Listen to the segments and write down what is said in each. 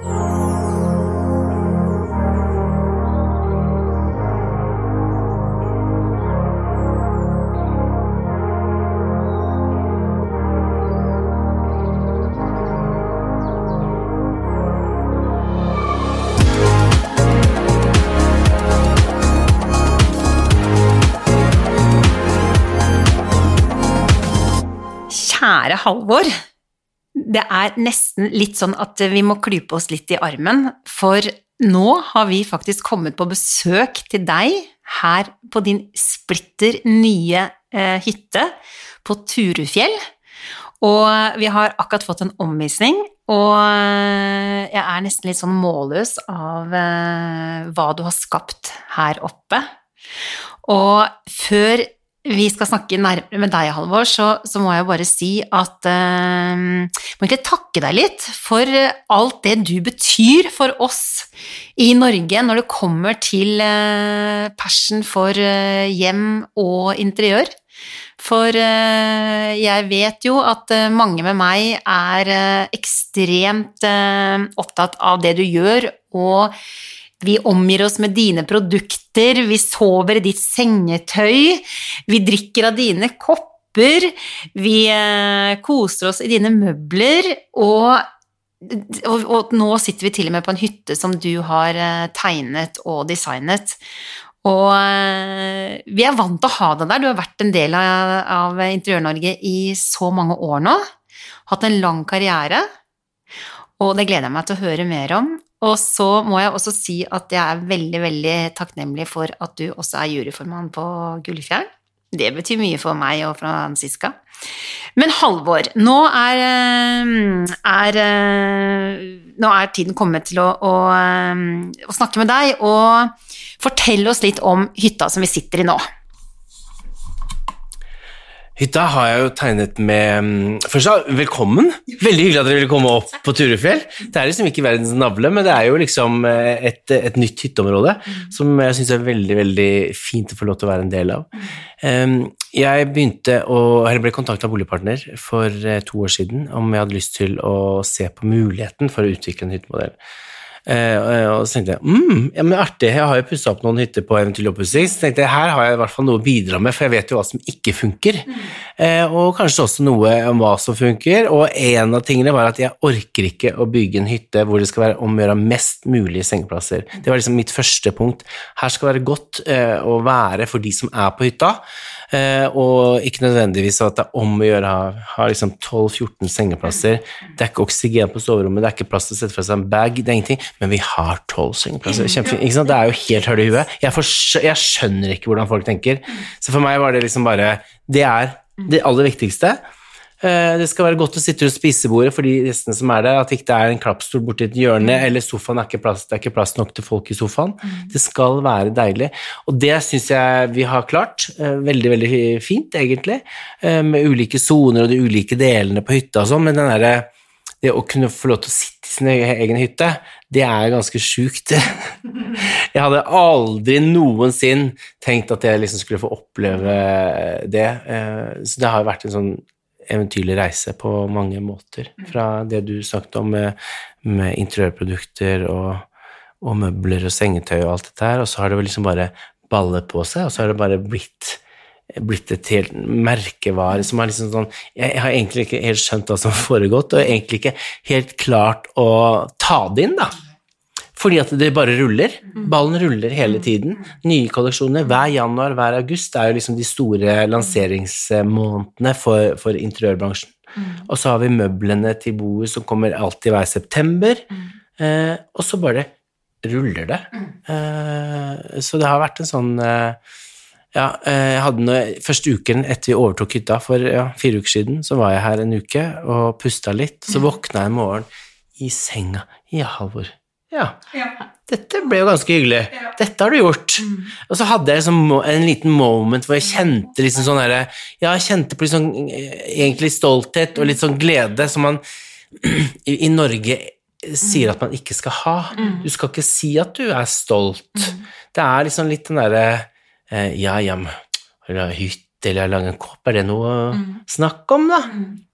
Kjære Halvor. Det er nesten litt sånn at vi må klype oss litt i armen, for nå har vi faktisk kommet på besøk til deg her på din splitter nye eh, hytte på Turufjell. Og vi har akkurat fått en omvisning, og eh, jeg er nesten litt sånn målløs av eh, hva du har skapt her oppe. Og før vi skal snakke nærmere med deg, Halvor, så, så må jeg bare si at eh, Må egentlig takke deg litt for alt det du betyr for oss i Norge når det kommer til eh, passion for eh, hjem og interiør. For uh, jeg vet jo at mange med meg er ekstremt opptatt av det du gjør, og vi omgir oss med dine produkter, vi sover i ditt sengetøy, vi drikker av dine kopper, vi eh, koser oss i dine møbler, og, og, og, nå sitter vi til og med på en hytte som du har eh, tegnet og designet. Og eh, vi er vant til å ha deg der, du har vært en del av, av Interiør-Norge i så mange år nå. Hatt en lang karriere, og det gleder jeg meg til å høre mer om. Og så må jeg også si at jeg er veldig, veldig takknemlig for at du også er juryformann på Gullfjell. Det betyr mye for meg og for Franziska. Men Halvor, nå er, eh, er, eh, nå er tiden kommet til å, å, eh, å snakke med deg og fortelle oss litt om hytta som vi sitter i nå. Hytta har jeg jo tegnet med mm, Først velkommen. Veldig hyggelig at dere ville komme opp på Turefjell. Det er liksom ikke verdens navle, men det er jo liksom eh, et, et nytt hytteområde som jeg syns er veldig, veldig fint å få lov til å være en del av. Jeg begynte å, eller ble kontakta av boligpartner for eh, to år siden om jeg hadde lyst til å se på muligheten for å utvikle en hyttemodell. Uh, og så tenkte jeg mm, ja, men artig, jeg har jo pussa opp noen hytter på eventuell oppussing, så tenkte jeg her har jeg i hvert fall noe å bidra med, for jeg vet jo hva som ikke funker. Mm. Uh, og kanskje også noe om hva som funker. Og en av tingene var at jeg orker ikke å bygge en hytte hvor det skal være om å gjøre mest mulig sengeplasser. Det var liksom mitt første punkt. Her skal det være godt å være for de som er på hytta. Eh, og ikke nødvendigvis at det er om å gjøre å ha liksom 12-14 sengeplasser. Det er ikke oksygen på soverommet, det er ikke plass til å sette fra seg en bag, det er ingenting, men vi har 12 sengeplasser. Kjempefint. Det er jo helt høl i huet. Jeg, jeg, skjønner ikke hvordan folk tenker. Så for meg var det liksom bare Det er det aller viktigste. Eh, det skal være godt å sitte rundt spisebordet for de gjestene som er der, at ikke det ikke er en klappstol borti et hjørne, mm. eller sofaen er ikke plass, det er ikke plass nok til folk i sofaen. Mm. Det skal være deilig. Og det syns jeg vi har klart. Eh, veldig, veldig fint, egentlig, eh, med ulike soner og de ulike delene på hytta og sånn, men den derre det å kunne få lov til å sitte i sin egen hytte, det er ganske sjukt. Jeg hadde aldri noensinne tenkt at jeg liksom skulle få oppleve det. Så det har vært en sånn eventyrlig reise på mange måter. Fra det du snakket om med, med interiørprodukter og, og, møbler og sengetøy og alt dette her, og så har det vel liksom bare ballet på seg, og så har det bare blitt blitt et helt merkevare som er liksom sånn Jeg har egentlig ikke helt skjønt hva som har foregått, og egentlig ikke helt klart å ta det inn, da. Fordi at det bare ruller. Ballen ruller hele tiden. Nye kolleksjoner hver januar, hver august er jo liksom de store lanseringsmånedene for, for interiørbransjen. Og så har vi møblene til boet som kommer alltid hver september. Eh, og så bare ruller det. Eh, så det har vært en sånn eh, ja, eh, jeg hadde noe, Første uken etter vi overtok hytta, for ja, fire uker siden, så var jeg her en uke og pusta litt. Så våkna jeg en morgen i senga i Halvor. Ja. ja. Dette ble jo ganske hyggelig. Ja. Dette har du gjort. Mm. Og så hadde jeg liksom en liten moment hvor jeg kjente liksom sånn herre Ja, jeg kjente på sånn egentlig stolthet og litt sånn glede som man i, i Norge sier at man ikke skal ha. Mm. Du skal ikke si at du er stolt. Mm. Det er liksom litt den derre eh, Ja, ja, hytte eller lang en kopp, er det noe å snakke om, da?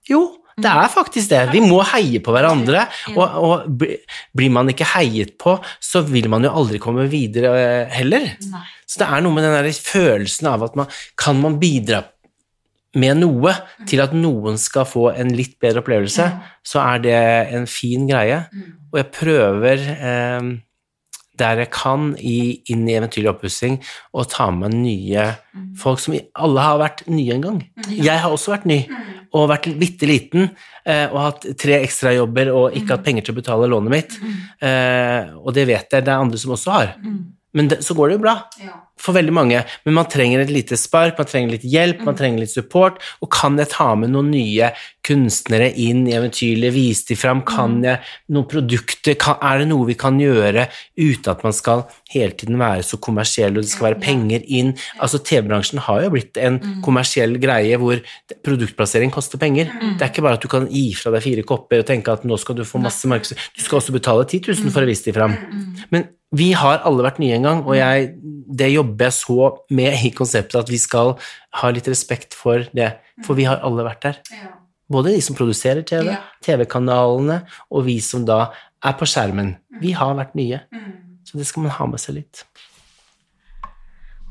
Jo, Det er faktisk det. Vi må heie på hverandre, og, og blir man ikke heiet på, så vil man jo aldri komme videre eh, heller. Så det er noe med den der følelsen av at man kan man bidra med noe til at noen skal få en litt bedre opplevelse, så er det en fin greie. Og jeg prøver eh, der jeg kan i, inn i eventyrlig oppussing og ta med nye folk som alle har vært nye en gang. Jeg har også vært ny og vært bitte liten eh, og hatt tre ekstrajobber og ikke hatt penger til å betale lånet mitt. Eh, og det vet jeg det er andre som også har. Men det, så går det jo bra for veldig mange, men man trenger et lite spark, man trenger litt hjelp, man trenger litt support, og kan jeg ta med noen nye kunstnere inn? I eventyrlig, vise de fram, kan jeg noen produkter, kan, er det noe vi kan gjøre uten at man skal hele tiden være så kommersiell, og det skal være penger inn, altså TV-bransjen har jo blitt en kommersiell greie hvor produktplassering koster penger, det er ikke bare at du kan gi fra deg fire kopper og tenke at nå skal du få masse markeds... Du skal også betale 10 000 for å vise de fram. Men vi har alle vært nye en gang, og jeg, det jobber jeg så med i konseptet at vi skal ha litt respekt for det, for vi har alle vært der. Både de som produserer TV, Ja. TV-kanalene, og vi som da er på skjermen. Vi har vært nye, så det skal man ha med seg litt.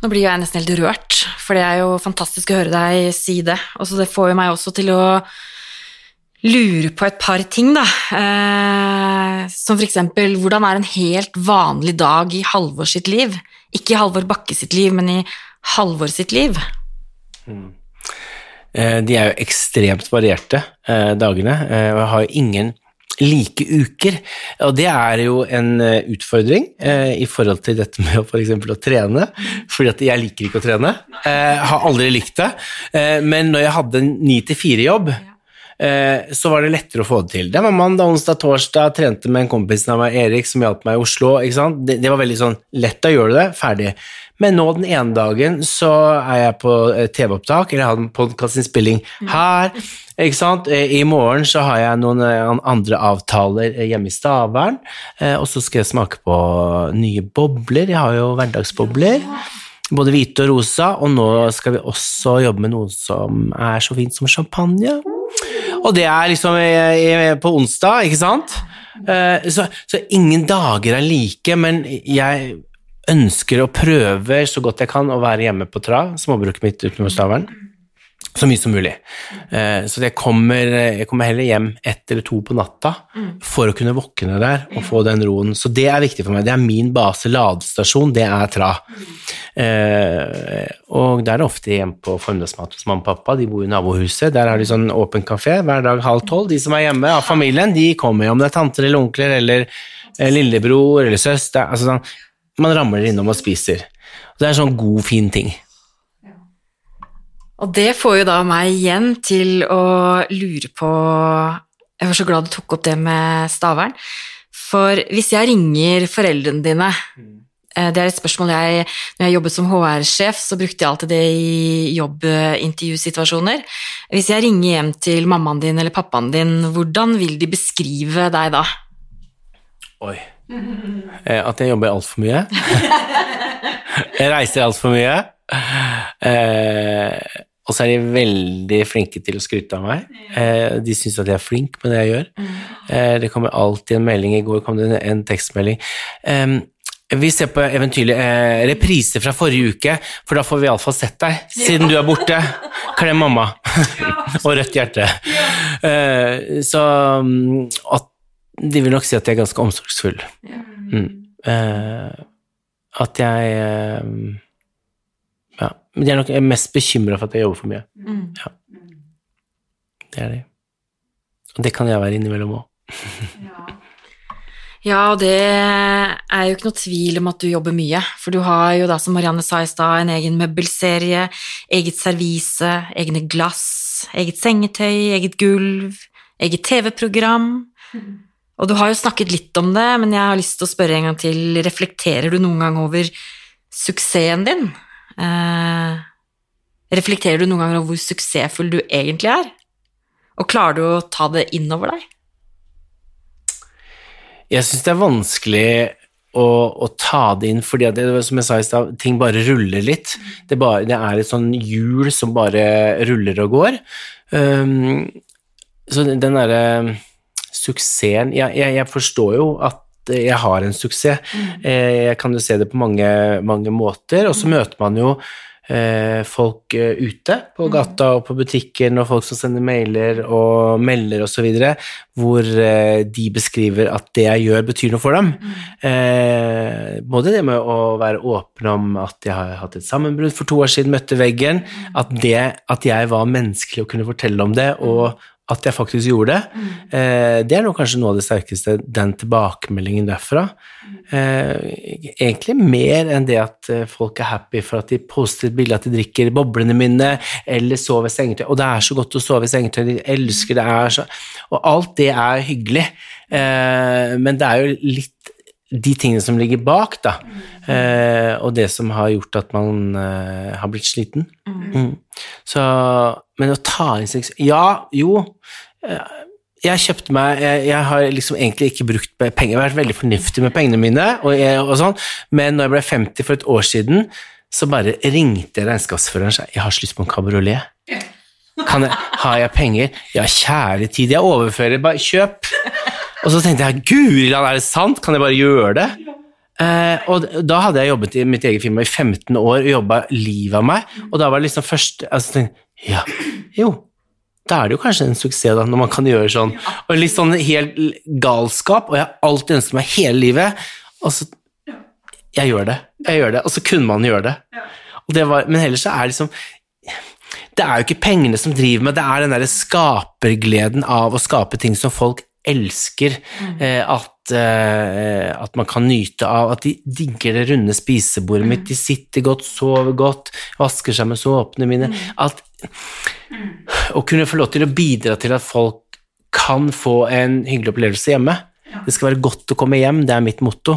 Nå blir jeg nesten helt rørt, for det er jo fantastisk å høre deg si det. Og så det får jo meg også til å lure på et par ting, da. Eh, som for eksempel, hvordan er en helt vanlig dag i Halvor sitt liv? Ikke i Halvor Bakke sitt liv, men i Halvor sitt liv. Eh, De er jo ekstremt varierte, eh, dagene, eh, og jeg har jo ingen like uker. Og det er jo en eh, utfordring eh, i forhold til dette med for eksempel å trene, fordi at jeg liker ikke å trene. Eh, har aldri likt det. Eh, men når jeg hadde en 9-4-jobb, eh, så var det lettere å få det til. Det var mandag, onsdag, torsdag, trente med en kompis av meg, Erik, som hjalp meg i Oslo. Det, det var veldig sånn lett, da gjør du det, ferdig. Men nå den ene dagen så er jeg på eh, TV-opptak, eller jeg har en podkastinnspilling her. Ikke sant? Eh, I morgen så har jeg noen eh, andre avtaler eh, hjemme i Stavern, eh, og så skal jeg smake på nye bobler. Jeg har jo hverdagsbobler. Både hvite og rosa, og nå skal vi også jobbe med noe som er så fint som champagne. Og det er liksom i- i- på onsdag, ikke sant? Eh, Så, så ingen dager er like, men jeg ønsker og prøver så godt jeg kan å være hjemme på Trav, småbruket mitt utenfor Stavern, så mye som mulig. Eh, Så jeg kommer, jeg kommer heller hjem ett eller to på natta for å kunne våkne der og få den roen. Så det er viktig for meg. Det er min base, ladestasjon, det er Tra. Eh, og der er det ofte hjem på formiddagsmat hos mamma og pappa. De bor i nabohuset. Der har de sånn åpen kafé hver dag halv tolv. De som er hjemme av familien, de kommer, om det er tanter eller onkler eller eh, lillebror eller søster. Altså sånn, man ramler innom og spiser. Og det er en sånn god, fin ting. Og det får jo da meg igjen til å lure på Jeg var så glad du tok opp det med Stavern. For hvis jeg ringer foreldrene dine eh, Det er et spørsmål jeg Når jeg jobbet som HR-sjef, så brukte jeg alltid det i jobbintervjusituasjoner. Hvis jeg ringer hjem til mammaen din eller pappaen din, hvordan vil de beskrive deg da? Oi. Eh, at jeg jobber altfor mye. jeg reiser altfor mye. Eh, og så er de veldig flinke til å skryte av meg. Eh, de syns at jeg er flink med det jeg gjør. Eh, det kommer alltid en melding. I går kom det en, tekstmelding. Eh, vi ser på eventyrlig repriser reprise fra forrige uke, for da får vi iallfall sett deg, siden du er borte. Klem mamma. og rødt hjerte. Eh, så mm, at de vil nok si at jeg er ganske omsorgsfull. Mm. Eh, at jeg eh. Men de er nok mest bekymra for at jeg jobber for mye. Ja. Det er de. Og det kan jeg være innimellom òg. Ja, og det er jo ikke noe tvil om at du jobber mye, for du har jo da, som Marianne sa i stad, en egen møbelserie, eget servise, egne glass, eget sengetøy, eget gulv, eget TV-program. Og du har jo snakket litt om det, men jeg har lyst til å spørre en gang til, reflekterer du noen gang over suksessen din? Eh, reflekterer du noen ganger over hvor suksessfull du egentlig er? Og klarer du å ta det innover deg? Jeg syns det er vanskelig å, å, ta det inn, fordi det, som jeg sa i stad, ting bare ruller litt. Det, bare, det, er et sånn hjul som bare ruller og går. Um, så den derre suksessen jeg, jeg, jeg forstår jo at jeg har en suksess. Eh, Jeg kan jo se det på mange, mange måter, og så møter man jo eh, folk eh, ute på gata og på butikken, og folk som sender mailer og melder osv., hvor de beskriver at det jeg gjør, betyr noe for dem. Mm. både det med å være åpen om at jeg har hatt et sammenbrudd for to år siden, møtte veggen, at, det, at jeg var menneskelig og kunne fortelle om det, og at jeg faktisk gjorde det, eh, det er noe, kanskje noe av det sterkeste, den tilbakemeldingen derfra. Eh, egentlig mer enn det at eh, folk er happy for at de poster et bilde at de drikker boblene mine, eller sover i sengetøy. Og det er så godt å sove i sengetøy, de elsker det er så Og alt det er hyggelig, eh, men det er jo litt de tingene som ligger bak, da, eh, og det som har gjort at man har blitt sliten. Mm. Så, men å ta inn sex Ja, jo. eh, Jeg kjøpte meg Jeg, jeg har liksom egentlig ikke brukt penger, jeg har vært veldig fornuftig med pengene mine, og, og sånn, men når jeg ble 50 for et år siden, så bare ringte regnskapsføreren og sa jeg har så lyst på en kabriolet. Kan jeg, har jeg penger? Ja, kjære tid, jeg overfører, bare kjøp. Og så tenkte jeg, guri land, er det sant? Kan jeg bare gjøre det? Eh, og da hadde jeg jobbet i mitt eget firma i 15 år og jobba livet av meg, og da var det liksom først altså, tenkte, Ja, jo, da er det jo kanskje en suksess da, når man kan gjøre sånn. Og litt sånn helt galskap, og jeg har alltid ønsket meg hele livet, og så Jeg gjør det, jeg gjør det, og så kunne man gjøre det. Og det var, men ellers så er det liksom det er jo ikke pengene som driver meg, det er den derre skapergleden av å skape ting som folk elsker. Eh, at, eh, at man kan nyte av at de digger det runde spisebordet mitt, de sitter godt, sover godt, vasker seg med såpene mine. At å kunne få lov til å bidra til at folk kan få en hyggelig opplevelse hjemme. Det skal være godt å komme hjem, det er mitt motto.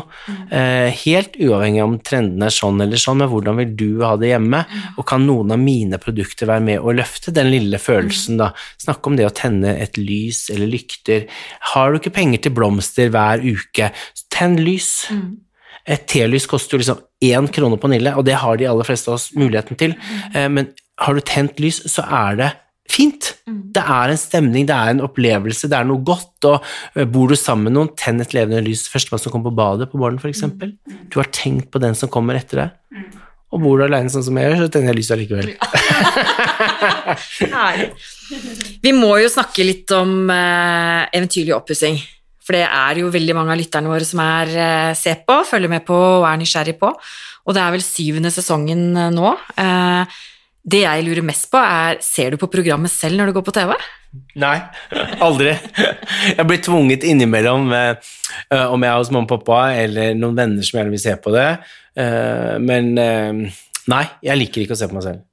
Eh, helt uavhengig om trendene er sånn eller sånn, men hvordan vil du ha det hjemme? Og kan noen av mine produkter være med å løfte den lille følelsen, da? Snakk om det å tenne et lys eller lykter. Har du ikke penger til blomster hver uke, tenn lys. Et telys koster jo liksom én krone på Nille, og det har de aller fleste av oss muligheten til. Eh, Men har du tent lys, så er det fint. Det er en stemning, det er en opplevelse, det er noe godt. Og eh, bor du sammen med noen, tenn et levende lys. Førstemann som kommer på badet på morgenen, f.eks. Du har tenkt på den som kommer etter deg. Og bor du alene sånn som jeg gjør, så tenner jeg lyset allikevel. Vi må jo snakke litt om eh, eventyrlig oppussing. For det er jo veldig mange av lytterne våre som er eh, ser på, følger med på og er nysgjerrig på. Og det er vel syvende sesongen eh, nå. Eh, det jeg lurer mest på, er ser du på programmet selv når du går på TV? Nei, aldri. Jeg blir tvunget innimellom, eh, eh, om jeg er hos mamma og pappa eller noen venner som gjerne vil se på det. Eh, men nei, jeg liker ikke å se på meg selv.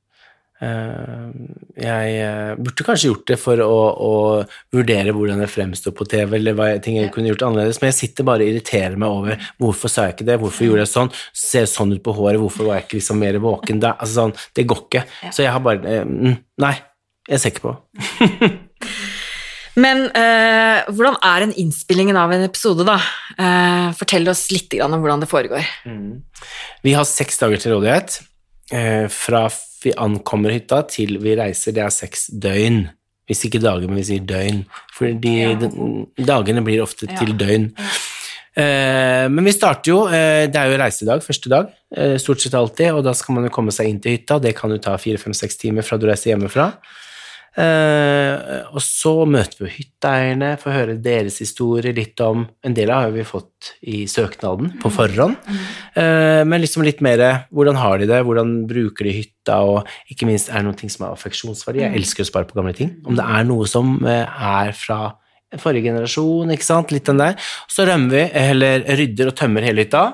Eh, jeg eh, burde kanskje gjort det for å, å vurdere hvordan jeg fremstår på TV, eller hva jeg, ting jeg kunne gjort annerledes, men jeg sitter bare og irriterer meg over hvorfor sa jeg ikke det, hvorfor gjorde jeg sånn, ser sånn ut på håret, hvorfor var jeg ikke liksom mer våken da? Altså sånn, det går ikke. Så jeg har bare eh, mm, Nei, jeg ser ikke på. Men eh, hvordan er en innspillingen av en episode, da? Eh, fortell oss litt om hvordan det foregår. Vi har seks dager til rådighet. Eh, fra vi ankommer hytta til vi reiser, det er seks døgn. Hvis ikke dager, men vi sier døgn. For de, de- dagene blir ofte til døgn. Eh, men vi starter jo, eh, det er jo reisedag, første dag, eh, stort sett alltid, og da skal man jo komme seg inn til hytta. Det kan jo ta fire, fem, seks timer fra du reiser hjemmefra. Eh, og så møter vi hytteeierne, får høre deres historie, litt om En del av har vi fått i søknaden på forhånd, Eh, men liksom litt mer hvordan har de det, hvordan bruker de hytta, og ikke minst er det noe som er affeksjonsverdi. Jeg elsker å spare på gamle ting. Om det er noe som eh, er fra forrige generasjon, ikke sant, litt den der. Så rømmer vi, eller rydder og tømmer hele hytta.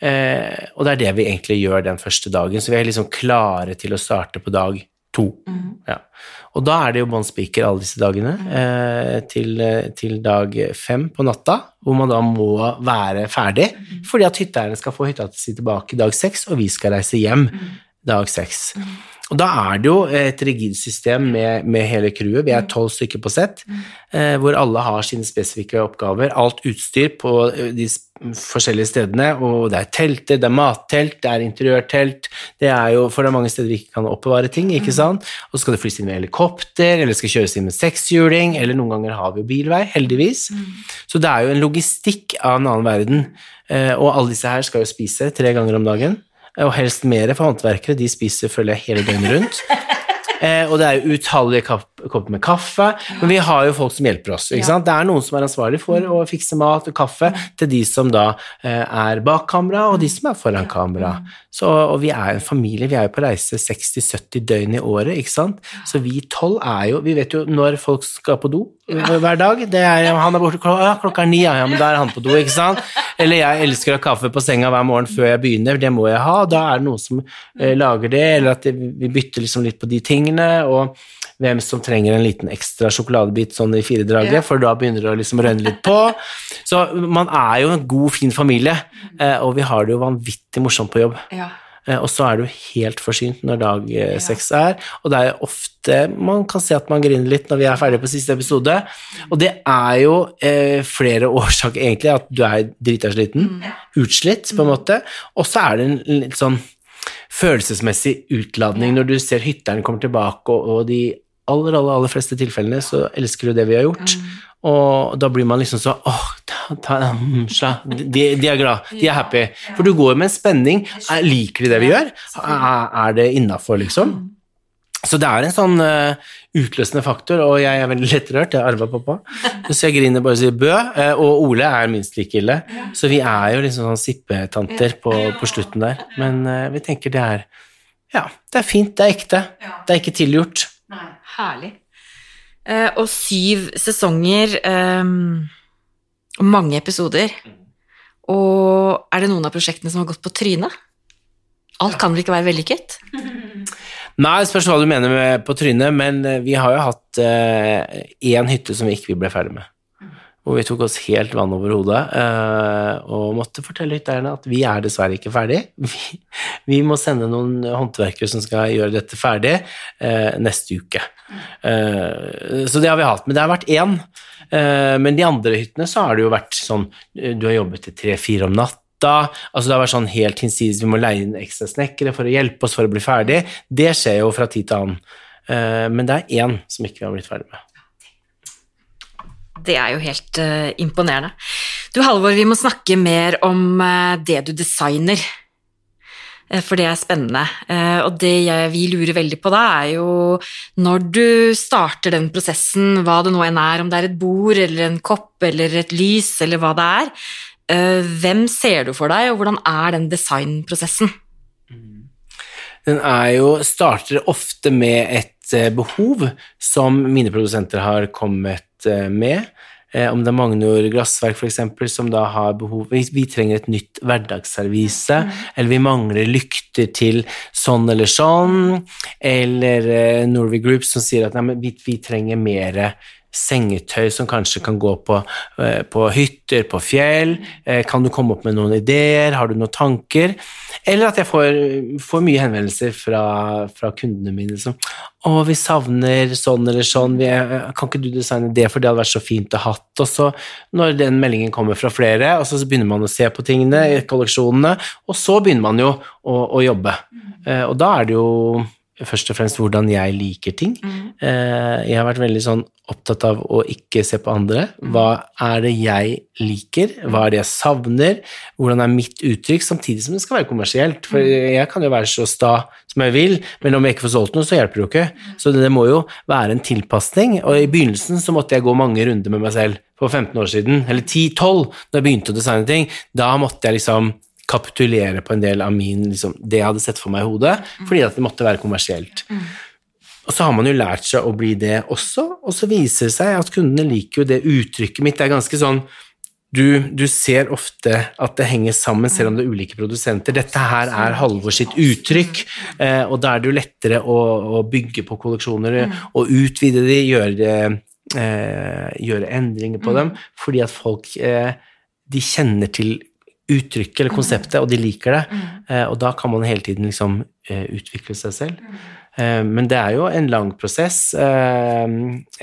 Eh, og det er det vi egentlig gjør den første dagen, så vi er liksom klare til å starte på dag to. Ja. Og da er det jo bånn spiker alle disse dagene eh, til, eh, til dag fem på natta, hvor man da må være ferdig, fordi at hytteeierne skal få hytta si tilbake dag seks, og vi skal reise hjem dag seks. Og da er det jo et rigid system med, med hele crewet. Vi er tolv stykker på sett, eh, hvor alle har sine spesifikke oppgaver. Alt utstyr på de s- forskjellige stedene, og det er telter, det er mattelt, det er interiørtelt. Det er jo, for det er mange steder vi ikke kan oppbevare ting, ikke sant. Og så skal det flys inn med helikopter, eller skal kjøres inn med sekshjuling, eller noen ganger har vi jo bilvei, heldigvis. Så det er jo en logistikk av en annen verden. Eh, Og alle disse her skal jo spise tre ganger om dagen. Og helst mer for håndverkere. De spiser, føler jeg, hele døgnet rundt. Eh, og det er jo utallige kapp- med kaffe. Men vi har jo folk som hjelper oss. ikke sant? Det er noen som er ansvarlig for å fikse mat og kaffe til de som da eh, er bak kamera, og de som er foran kamera. Så, og vi er en familie. Vi er jo på reise 60-70 døgn i året, ikke sant. Så vi tolv er jo Vi vet jo når folk skal på do hver dag. Det er, han er borte klokka, ja, klokka er ni, ja, ja, men da er han på do, ikke sant. Eller jeg elsker å ha kaffe på senga hver morgen før jeg begynner, det må jeg ha. Da er det noen som eh, lager det, eller at det, vi bytter liksom litt på de tingene, og hvem som trenger en liten ekstra sjokoladebit sånn i firedraget, for da begynner det å liksom rønne litt på. Så man er jo en god, fin familie, eh, og vi har det jo vanvittig morsomt på jobb. Ja. Eh, Og så er du helt forsynt når dag eh, seks er, og det er ofte man kan se at man griner litt når vi er ferdige på siste episode. Og det er jo eh, flere årsaker, egentlig, at du er drita sliten, utslitt, på en måte, og så er det en litt sånn følelsesmessig utladning når du ser hytteren kommer tilbake, og, og de aller, aller, aller fleste tilfellene så elsker du det vi har gjort. Og da blir man liksom så åh, ta, ta, mm. De, de er glad, de er happy. For du går med en spenning. Er- Liker de det vi gjør? Er, er det innafor, liksom? Så det er en sånn uh, utløsende faktor, og jeg er veldig lettrørt. Jeg har arva pappa. Så jeg griner bare og sier bø. Uh, og Ole er minst like ille. Så vi er jo liksom sånn sippetanter på, på slutten der. Men uh, vi tenker det er Ja, det er fint, det er ekte. Det er ikke tilgjort. Herlig. Eh, og syv sesonger eh, og mange episoder. Og er det noen av prosjektene som har gått på trynet? Alt kan vel ikke være vellykket? Nei, spørs hva du mener med på trynet, men eh, vi har jo hatt én hytte som vi ikke ble ferdig med. Hvor vi tok oss helt vann over hodet eh, og måtte fortelle hytteeierne at vi er dessverre ikke ferdig. Vi, vi må sende noen håndverkere som skal gjøre dette ferdig eh, neste uke. Eh, så det har vi hatt. Men det har vært én. Eh, men de andre hyttene så har det jo vært sånn eh, Du har jobbet til tre-fire om natta. Altså det har vært sånn helt hinsides, vi må leie inn ekstra snekkere for å hjelpe oss for å bli ferdig. Det skjer jo fra tid til annen. Eh, men det er én som ikke vi har blitt ferdig med. Det er jo helt uh, imponerende. Du Halvor, vi må snakke mer om uh, det du designer. Eh, For det er spennende. Eh, Og det vi lurer veldig på da, er jo når du starter den prosessen, hva det nå enn er, om det er et bord eller en kopp eller et lys eller hva det er, eh, hvem ser du for deg, og hvordan er den designprosessen? Den er jo, starter ofte med et eh, behov som mine produsenter har kommet med. Eh, om det er Magnor Glassverk eksempel, som da har behov vi, vi trenger et nytt hverdagsservise, eller vi mangler lykter til sånn eller sånn, eller eh, Norway Group som sier at nei, men vi, vi trenger mer sengetøy som kanskje kan gå på, eh, på hytter, på fjell. Eh, Kan du komme opp med noen ideer? Har du noen tanker? Eller at jeg får, får mye henvendelser fra, fra kundene mine som å, vi savner sånn eller sånn, vi, er- kan ikke du designe det, for det hadde vært så fint å hatt. Og så, når den meldingen kommer fra flere, og så begynner man å se på tingene, i kolleksjonene, og så begynner man jo å, å jobbe. Eh, og da er det jo først og fremst hvordan jeg liker ting. Eh, jeg har vært veldig sånn opptatt av å ikke se på andre. Hva er det jeg liker? Hva er det jeg savner? Hvordan er mitt uttrykk? Samtidig som det skal være kommersielt. For jeg kan jo være så sta som jeg vil, men om jeg ikke får solgt noe, så hjelper det jo ikke. Så det må jo være en tilpasning. Og i begynnelsen så måtte jeg gå mange runder med meg selv for 15 år siden, eller 10-12, da jeg begynte å designe ting. Da måtte jeg liksom kapitulere på en del av min, liksom, det jeg hadde sett for meg i hodet, fordi at det måtte være kommersielt. Og så har man jo lært seg å bli det også, og så viser det seg at kundene liker jo det uttrykket mitt. Det er ganske sånn du, du ser ofte at det henger sammen, selv om det er ulike produsenter. Dette her er Halvor sitt uttrykk, eh, og da er det jo lettere å, å bygge på kolleksjoner og utvide de, gjøre, eh, gjøre endringer på dem, fordi at folk eh, de kjenner til uttrykket eller konseptet, og de liker det. Eh, og da kan man hele tiden liksom eh, utvikle seg selv. Eh, men det er jo en lang prosess. Eh,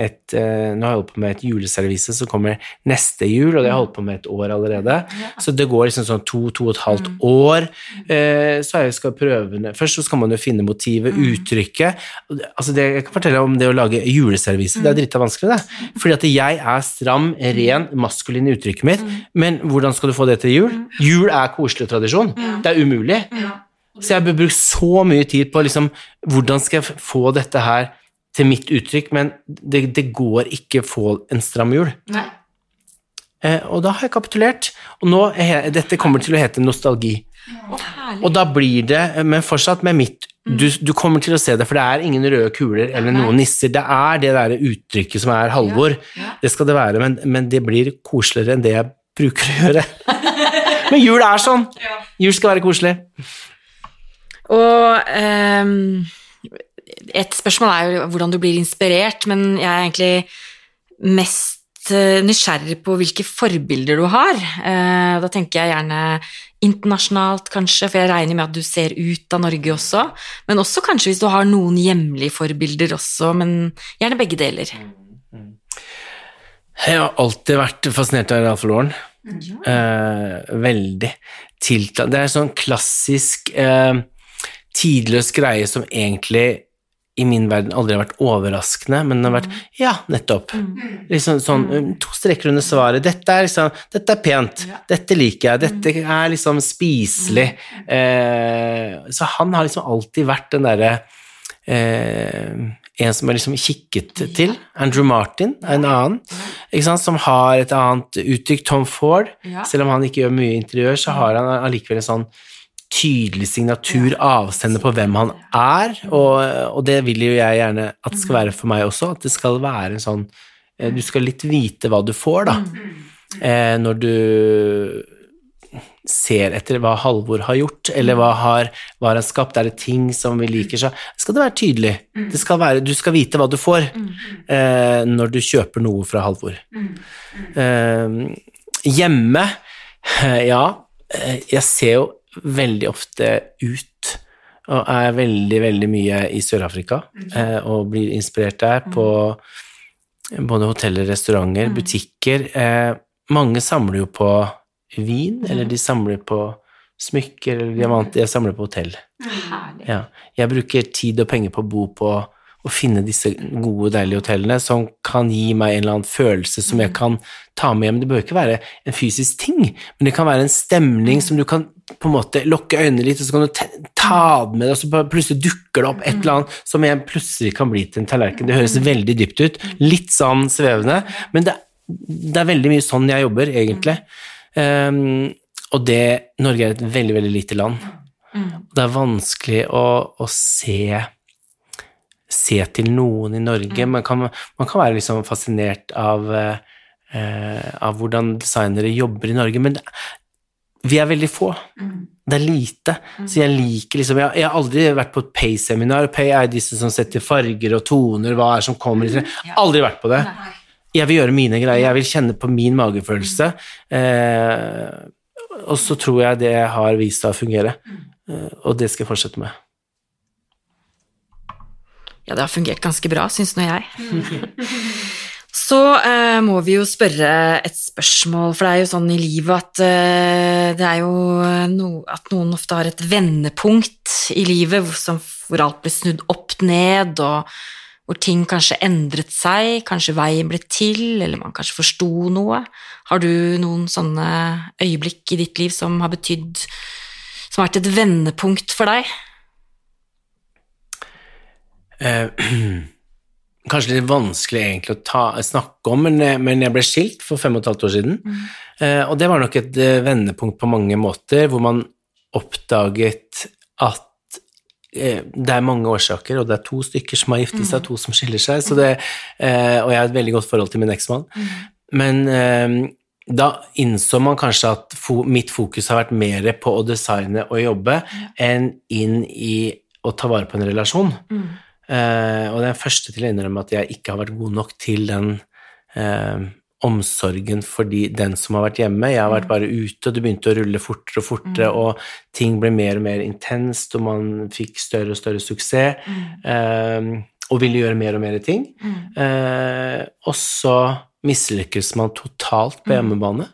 et, eh, nå har jeg holdt på med et juleservise som kommer neste jul, og det har jeg holdt på med et år allerede. Så det går liksom sånn to, to og et halvt år. Eh, så jeg skal prøve Først så skal man jo finne motivet, uttrykket. Altså det, jeg kan fortelle om det å lage juleservise. Det er drita vanskelig, det. Fordi at jeg er stram, ren, maskulin i uttrykket mitt, men hvordan skal du få det til jul? Jul er koselig tradisjon. Det er umulig. Så jeg bør bruke så mye tid på liksom, hvordan skal jeg få dette her til mitt uttrykk, men det, det går ikke å få en stram jul. Eh, og da har jeg kapitulert, og nå er, dette kommer til å hete nostalgi. Å. Og da blir det, men fortsatt med mitt du, du kommer til å se det, for det er ingen røde kuler eller noen nisser. Det er det der uttrykket som er Halvor. Det skal det være, men, men det blir koseligere enn det jeg bruker å gjøre. men jul er sånn. Jul skal være koselig. Og ehm, et spørsmål er jo hvordan du blir inspirert, men jeg er egentlig mest eh, nysgjerrig på hvilke forbilder du har. Eh, da tenker jeg gjerne internasjonalt, kanskje, for jeg regner med at du ser ut av Norge også. Men også kanskje hvis du har noen hjemlige forbilder også, men gjerne begge deler. Jeg har alltid vært fascinert av Ralph Lauren. Eh, veldig tiltalt. Det er sånn klassisk eh, tidløs greie som egentlig i min verden aldri har vært overraskende, men det har vært ja, nettopp. Liksom sånn um, to streker under svaret. Dette er liksom Dette er pent. Dette liker jeg. Dette er liksom spiselig. Eh, så han har liksom alltid vært den derre eh, en som er liksom kikket til. Andrew Martin er en annen, ikke sant, som har et annet uttrykk. Tom Ford, selv om han ikke gjør mye interiør, så har han allikevel en sånn tydelig signatur, avsender på hvem han er, og, og det vil jo jeg gjerne at det skal være for meg også, at det skal være en sånn eh, Du skal litt vite hva du får, da, eh, når du ser etter hva Halvor har gjort, eller hva har, hva har han skapt, er det ting som vi liker, så skal det være tydelig. Det skal være, du skal vite hva du får eh, når du kjøper noe fra Halvor. Eh, hjemme, ja, eh, jeg ser jo veldig ofte ut og er veldig, veldig mye i Sør-Afrika eh, og blir inspirert der på både hoteller, restauranter, butikker. Eh, mange samler jo på vin, eller de samler på smykker eller diamanter. Jeg samler på hotell. Ja. Jeg bruker tid og penger på å bo på å finne disse gode, deilige hotellene som kan gi meg en eller annen følelse som jeg kan ta med hjem. Det bør ikke være en fysisk ting, men det kan være en stemning som du kan på en måte lukke øynene litt, og så kan du ta det med deg, og så plutselig dukker det opp et eller annet som igjen plutselig kan bli til en tallerken. Det høres veldig dypt ut, litt sånn svevende, men det, det er veldig mye sånn jeg jobber, egentlig. Um, og det Norge er et veldig, veldig lite land. Det er vanskelig å, å se se til noen i Norge. Man, kan, man kan være liksom fascinert av, eh, av hvordan designere jobber i Norge, men det, vi er veldig få. Det er lite. Så jeg liker liksom Jeg, jeg har aldri vært på et Pay-seminar. Pay er disse som setter farger og toner, hva er som kommer i Aldri vært på det. Jeg vil gjøre mine greier, jeg vil kjenne på min magefølelse. Eh, og så tror jeg det har vist seg å fungere, eh, og det skal jeg fortsette med. Ja, det har fungert ganske bra, syns nå jeg. Så eh, må vi jo spørre et spørsmål, for det er jo sånn i livet at eh, det er jo no, at noen ofte har et vendepunkt i livet hvor, som, hvor alt blir snudd opp ned, og hvor ting kanskje endret seg, kanskje veien ble til, eller man kanskje forsto noe. Har du noen sånne øyeblikk i ditt liv som har betydd Som har vært et vendepunkt for deg? Eh, kanskje litt vanskelig egentlig å ta, snakke om, men, eh, men jeg ble skilt for fem og et halvt år siden. Eh, og det var nok et eh, vendepunkt på mange måter, hvor man oppdaget at eh, det er mange årsaker, og det er to stykker som har giftet seg, to som skiller seg, så det, eh, og jeg har et veldig godt forhold til min eksmann. Men eh, da innså man kanskje at fo mitt fokus har vært mer på å designe og jobbe enn inn i å ta vare på en relasjon. Eh, og det er den første til å innrømme at jeg ikke har vært god nok til den eh, omsorgen for de, den som har vært hjemme. Jeg har vært bare ute, og det begynte å rulle fortere og fortere, og ting ble mer og mer intenst, og man fikk større og større suksess, eh, og ville gjøre mer og mer ting. Eh, og så mislykkes man totalt på hjemmebane.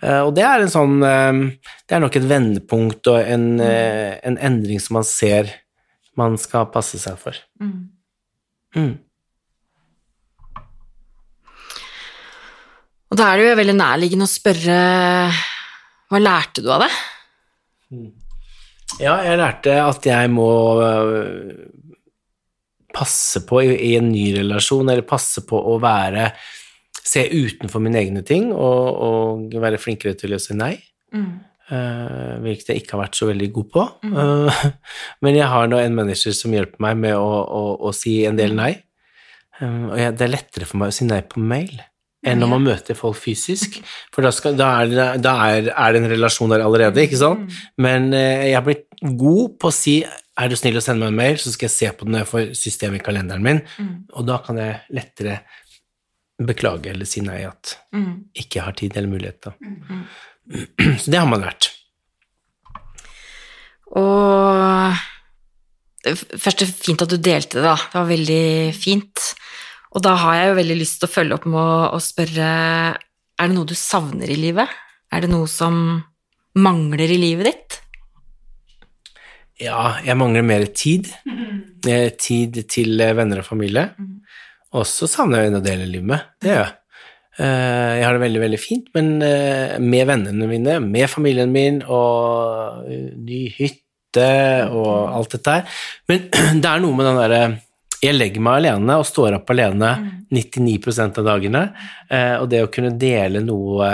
Eh, og det er en sånn Det er nok et vendepunkt og en, en endring som man ser man skal passe seg for. Mm. Og da er det jo veldig nærliggende å spørre hva lærte du av det? Ja, jeg lærte at jeg må øh, passe på i, en ny relasjon, eller passe på å være Se utenfor mine egne ting og, og være flinkere til å si nei. Uh, hvilket jeg ikke har vært så veldig god på. Uh, men jeg har nå en manager som hjelper meg med å, å, å si en del nei. Um, og jeg, det er lettere for meg å si nei på mail enn når man møter folk fysisk. For da, skal, da, er, det, da er, er, det en relasjon der allerede, ikke sant? Men uh, jeg har blitt god på å si er du snill å sende meg en mail, så skal jeg se på den når jeg får system i kalenderen min, og da kan jeg lettere beklage eller si nei at ikke har tid eller mulighet. Da. Så det har man lært. Og Først fint at du delte det, da. Det var veldig fint. Og da har jeg jo veldig lyst til å følge opp med å, å spørre Er det noe du savner i livet? Er det noe som mangler i livet ditt? Ja, jeg mangler mer tid. Eh, Tid til eh, venner og familie. Og så savner jeg en å dele livet med. Det gjør jeg. Eh, Jeg har det veldig, veldig fint, men eh, med vennene mine, med familien min og eh, ny hytte og alt dette her. Men det er noe med den derre Jeg legger meg alene og står opp alene 99% av dagene, og det å kunne dele noe,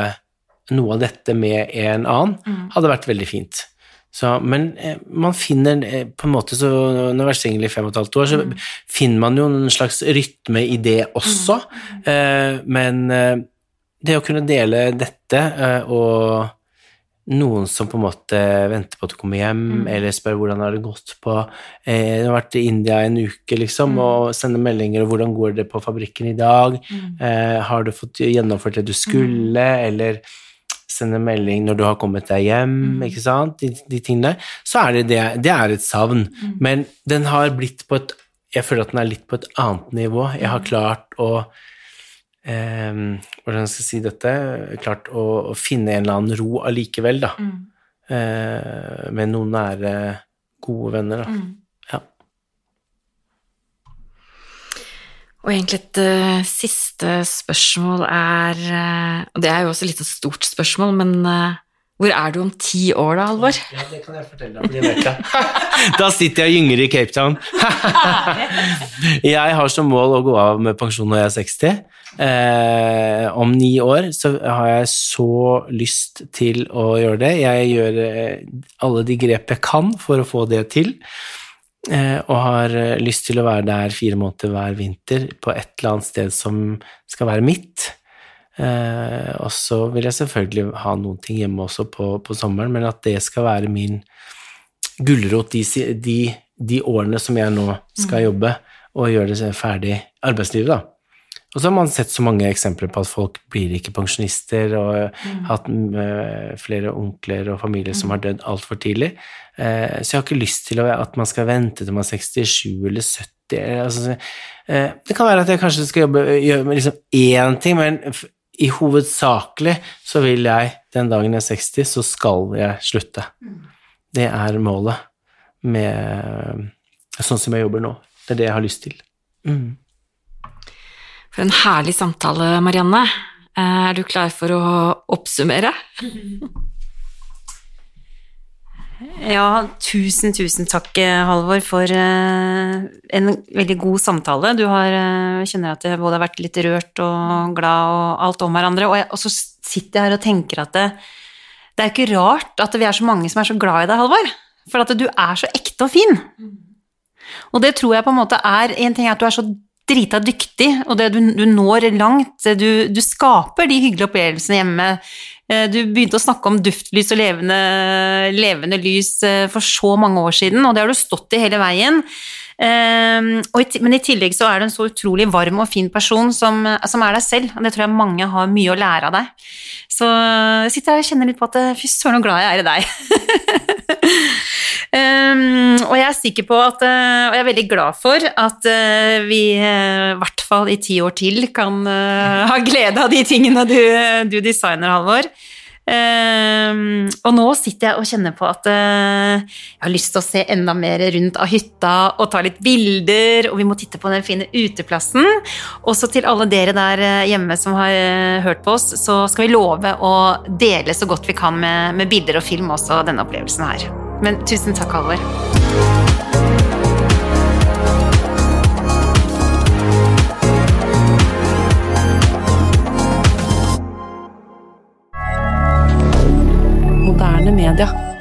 noe av dette med en annen hadde vært veldig fint. Så, men eh, man finner eh, på en måte så Når jeg har vært singel i fem og et halvt år, så finner man jo en slags rytme i det også. Eh, men eh, det å kunne dele dette, og noen som på en måte venter på at du kommer hjem, eller spør hvordan har det gått på eh, Du har vært i India en uke, liksom, og sender meldinger om 'hvordan går det på fabrikken i dag', eh, 'har du fått gjennomført det du skulle', eller sende melding når du har kommet deg hjem, ikke sant, de, de tingene der, så er det det, det er et savn. Men den har blitt på et Jeg føler at den er litt på et annet nivå. Jeg har klart å eh, Hvordan skal jeg si dette? Klart å, å finne en eller annen ro allikevel, da. Eh, med noen nære, gode venner, da. Ja. Og egentlig et uh, siste spørsmål er eh, Og det er jo også litt et stort spørsmål, men uh, hvor er du om ti år da, Alvor? Ja, det kan jeg fortelle deg, jeg. da sitter jeg og gynger i Cape Town. jeg har som mål å gå av med pensjon når jeg er 60. Eh, om ni år så har jeg så lyst til å gjøre det. Jeg gjør alle de grep jeg kan for å få det til. Eh, og har eh, lyst til å være der fire måneder hver vinter på et eller annet sted som skal være mitt. Eh, og så vil jeg selvfølgelig ha noen ting hjemme også på, på sommeren, men at det skal være min gulrot de, de, de årene som jeg nå skal jobbe, og gjøre det ferdig arbeidslivet, da. Og så har man sett så mange eksempler på at folk blir ikke pensjonister, og hatt eh, flere onkler og familier som har dødd altfor tidlig. Eh, så jeg har ikke lyst til at man skal vente til man er 67 eller 70. Altså, eh, det kan være at jeg kanskje skal jobbe, gjøre med liksom én ting, men i hovedsakelig så vil jeg, den dagen jeg er 60, så skal jeg slutte. Det er målet med sånn som jeg jobber nå. Det er det jeg har lyst til. Mm. For en herlig samtale, Marianne. Eh, Er du klar for å oppsummere? Ja, tusen, tusen takk, Halvor, for eh, en veldig god samtale. Du har, eh, kjenner at jeg både har vært litt rørt og glad og alt om hverandre. Og, jeg, og så sitter jeg her og tenker at det, det er ikke rart at vi er så mange som er så glad i deg, Halvor. For at du er så ekte og fin. Og det tror jeg på en måte er En ting er at du er så drita dyktig, og det du, du når langt. Du, du skaper de hyggelige opplevelsene hjemme. Eh, Du begynte å snakke om duftlys og levende, levende lys eh, for så mange år siden, og det har du stått i hele veien. Ti- men i tillegg så er du en så utrolig varm og fin person som, som er deg selv, og det tror jeg mange har mye å lære av deg. Så jeg sitter her og kjenner litt på at eh, fy søren så glad jeg er i deg. um, og jeg er sikker på at, eh, og jeg er veldig glad for at eh, vi eh, i hvert fall i ti år til kan ha glede av de tingene du, du designer, Halvor. Um, og nå sitter jeg og kjenner på at uh, jeg har lyst til å se enda mer rundt av hytta og ta litt bilder, og vi må titte på den fine uteplassen. Også til alle dere der hjemme som har uh, hørt på oss, så skal vi love å dele så godt vi kan med, med bilder og film også denne opplevelsen her. Men tusen takk, Halvor. Moderne.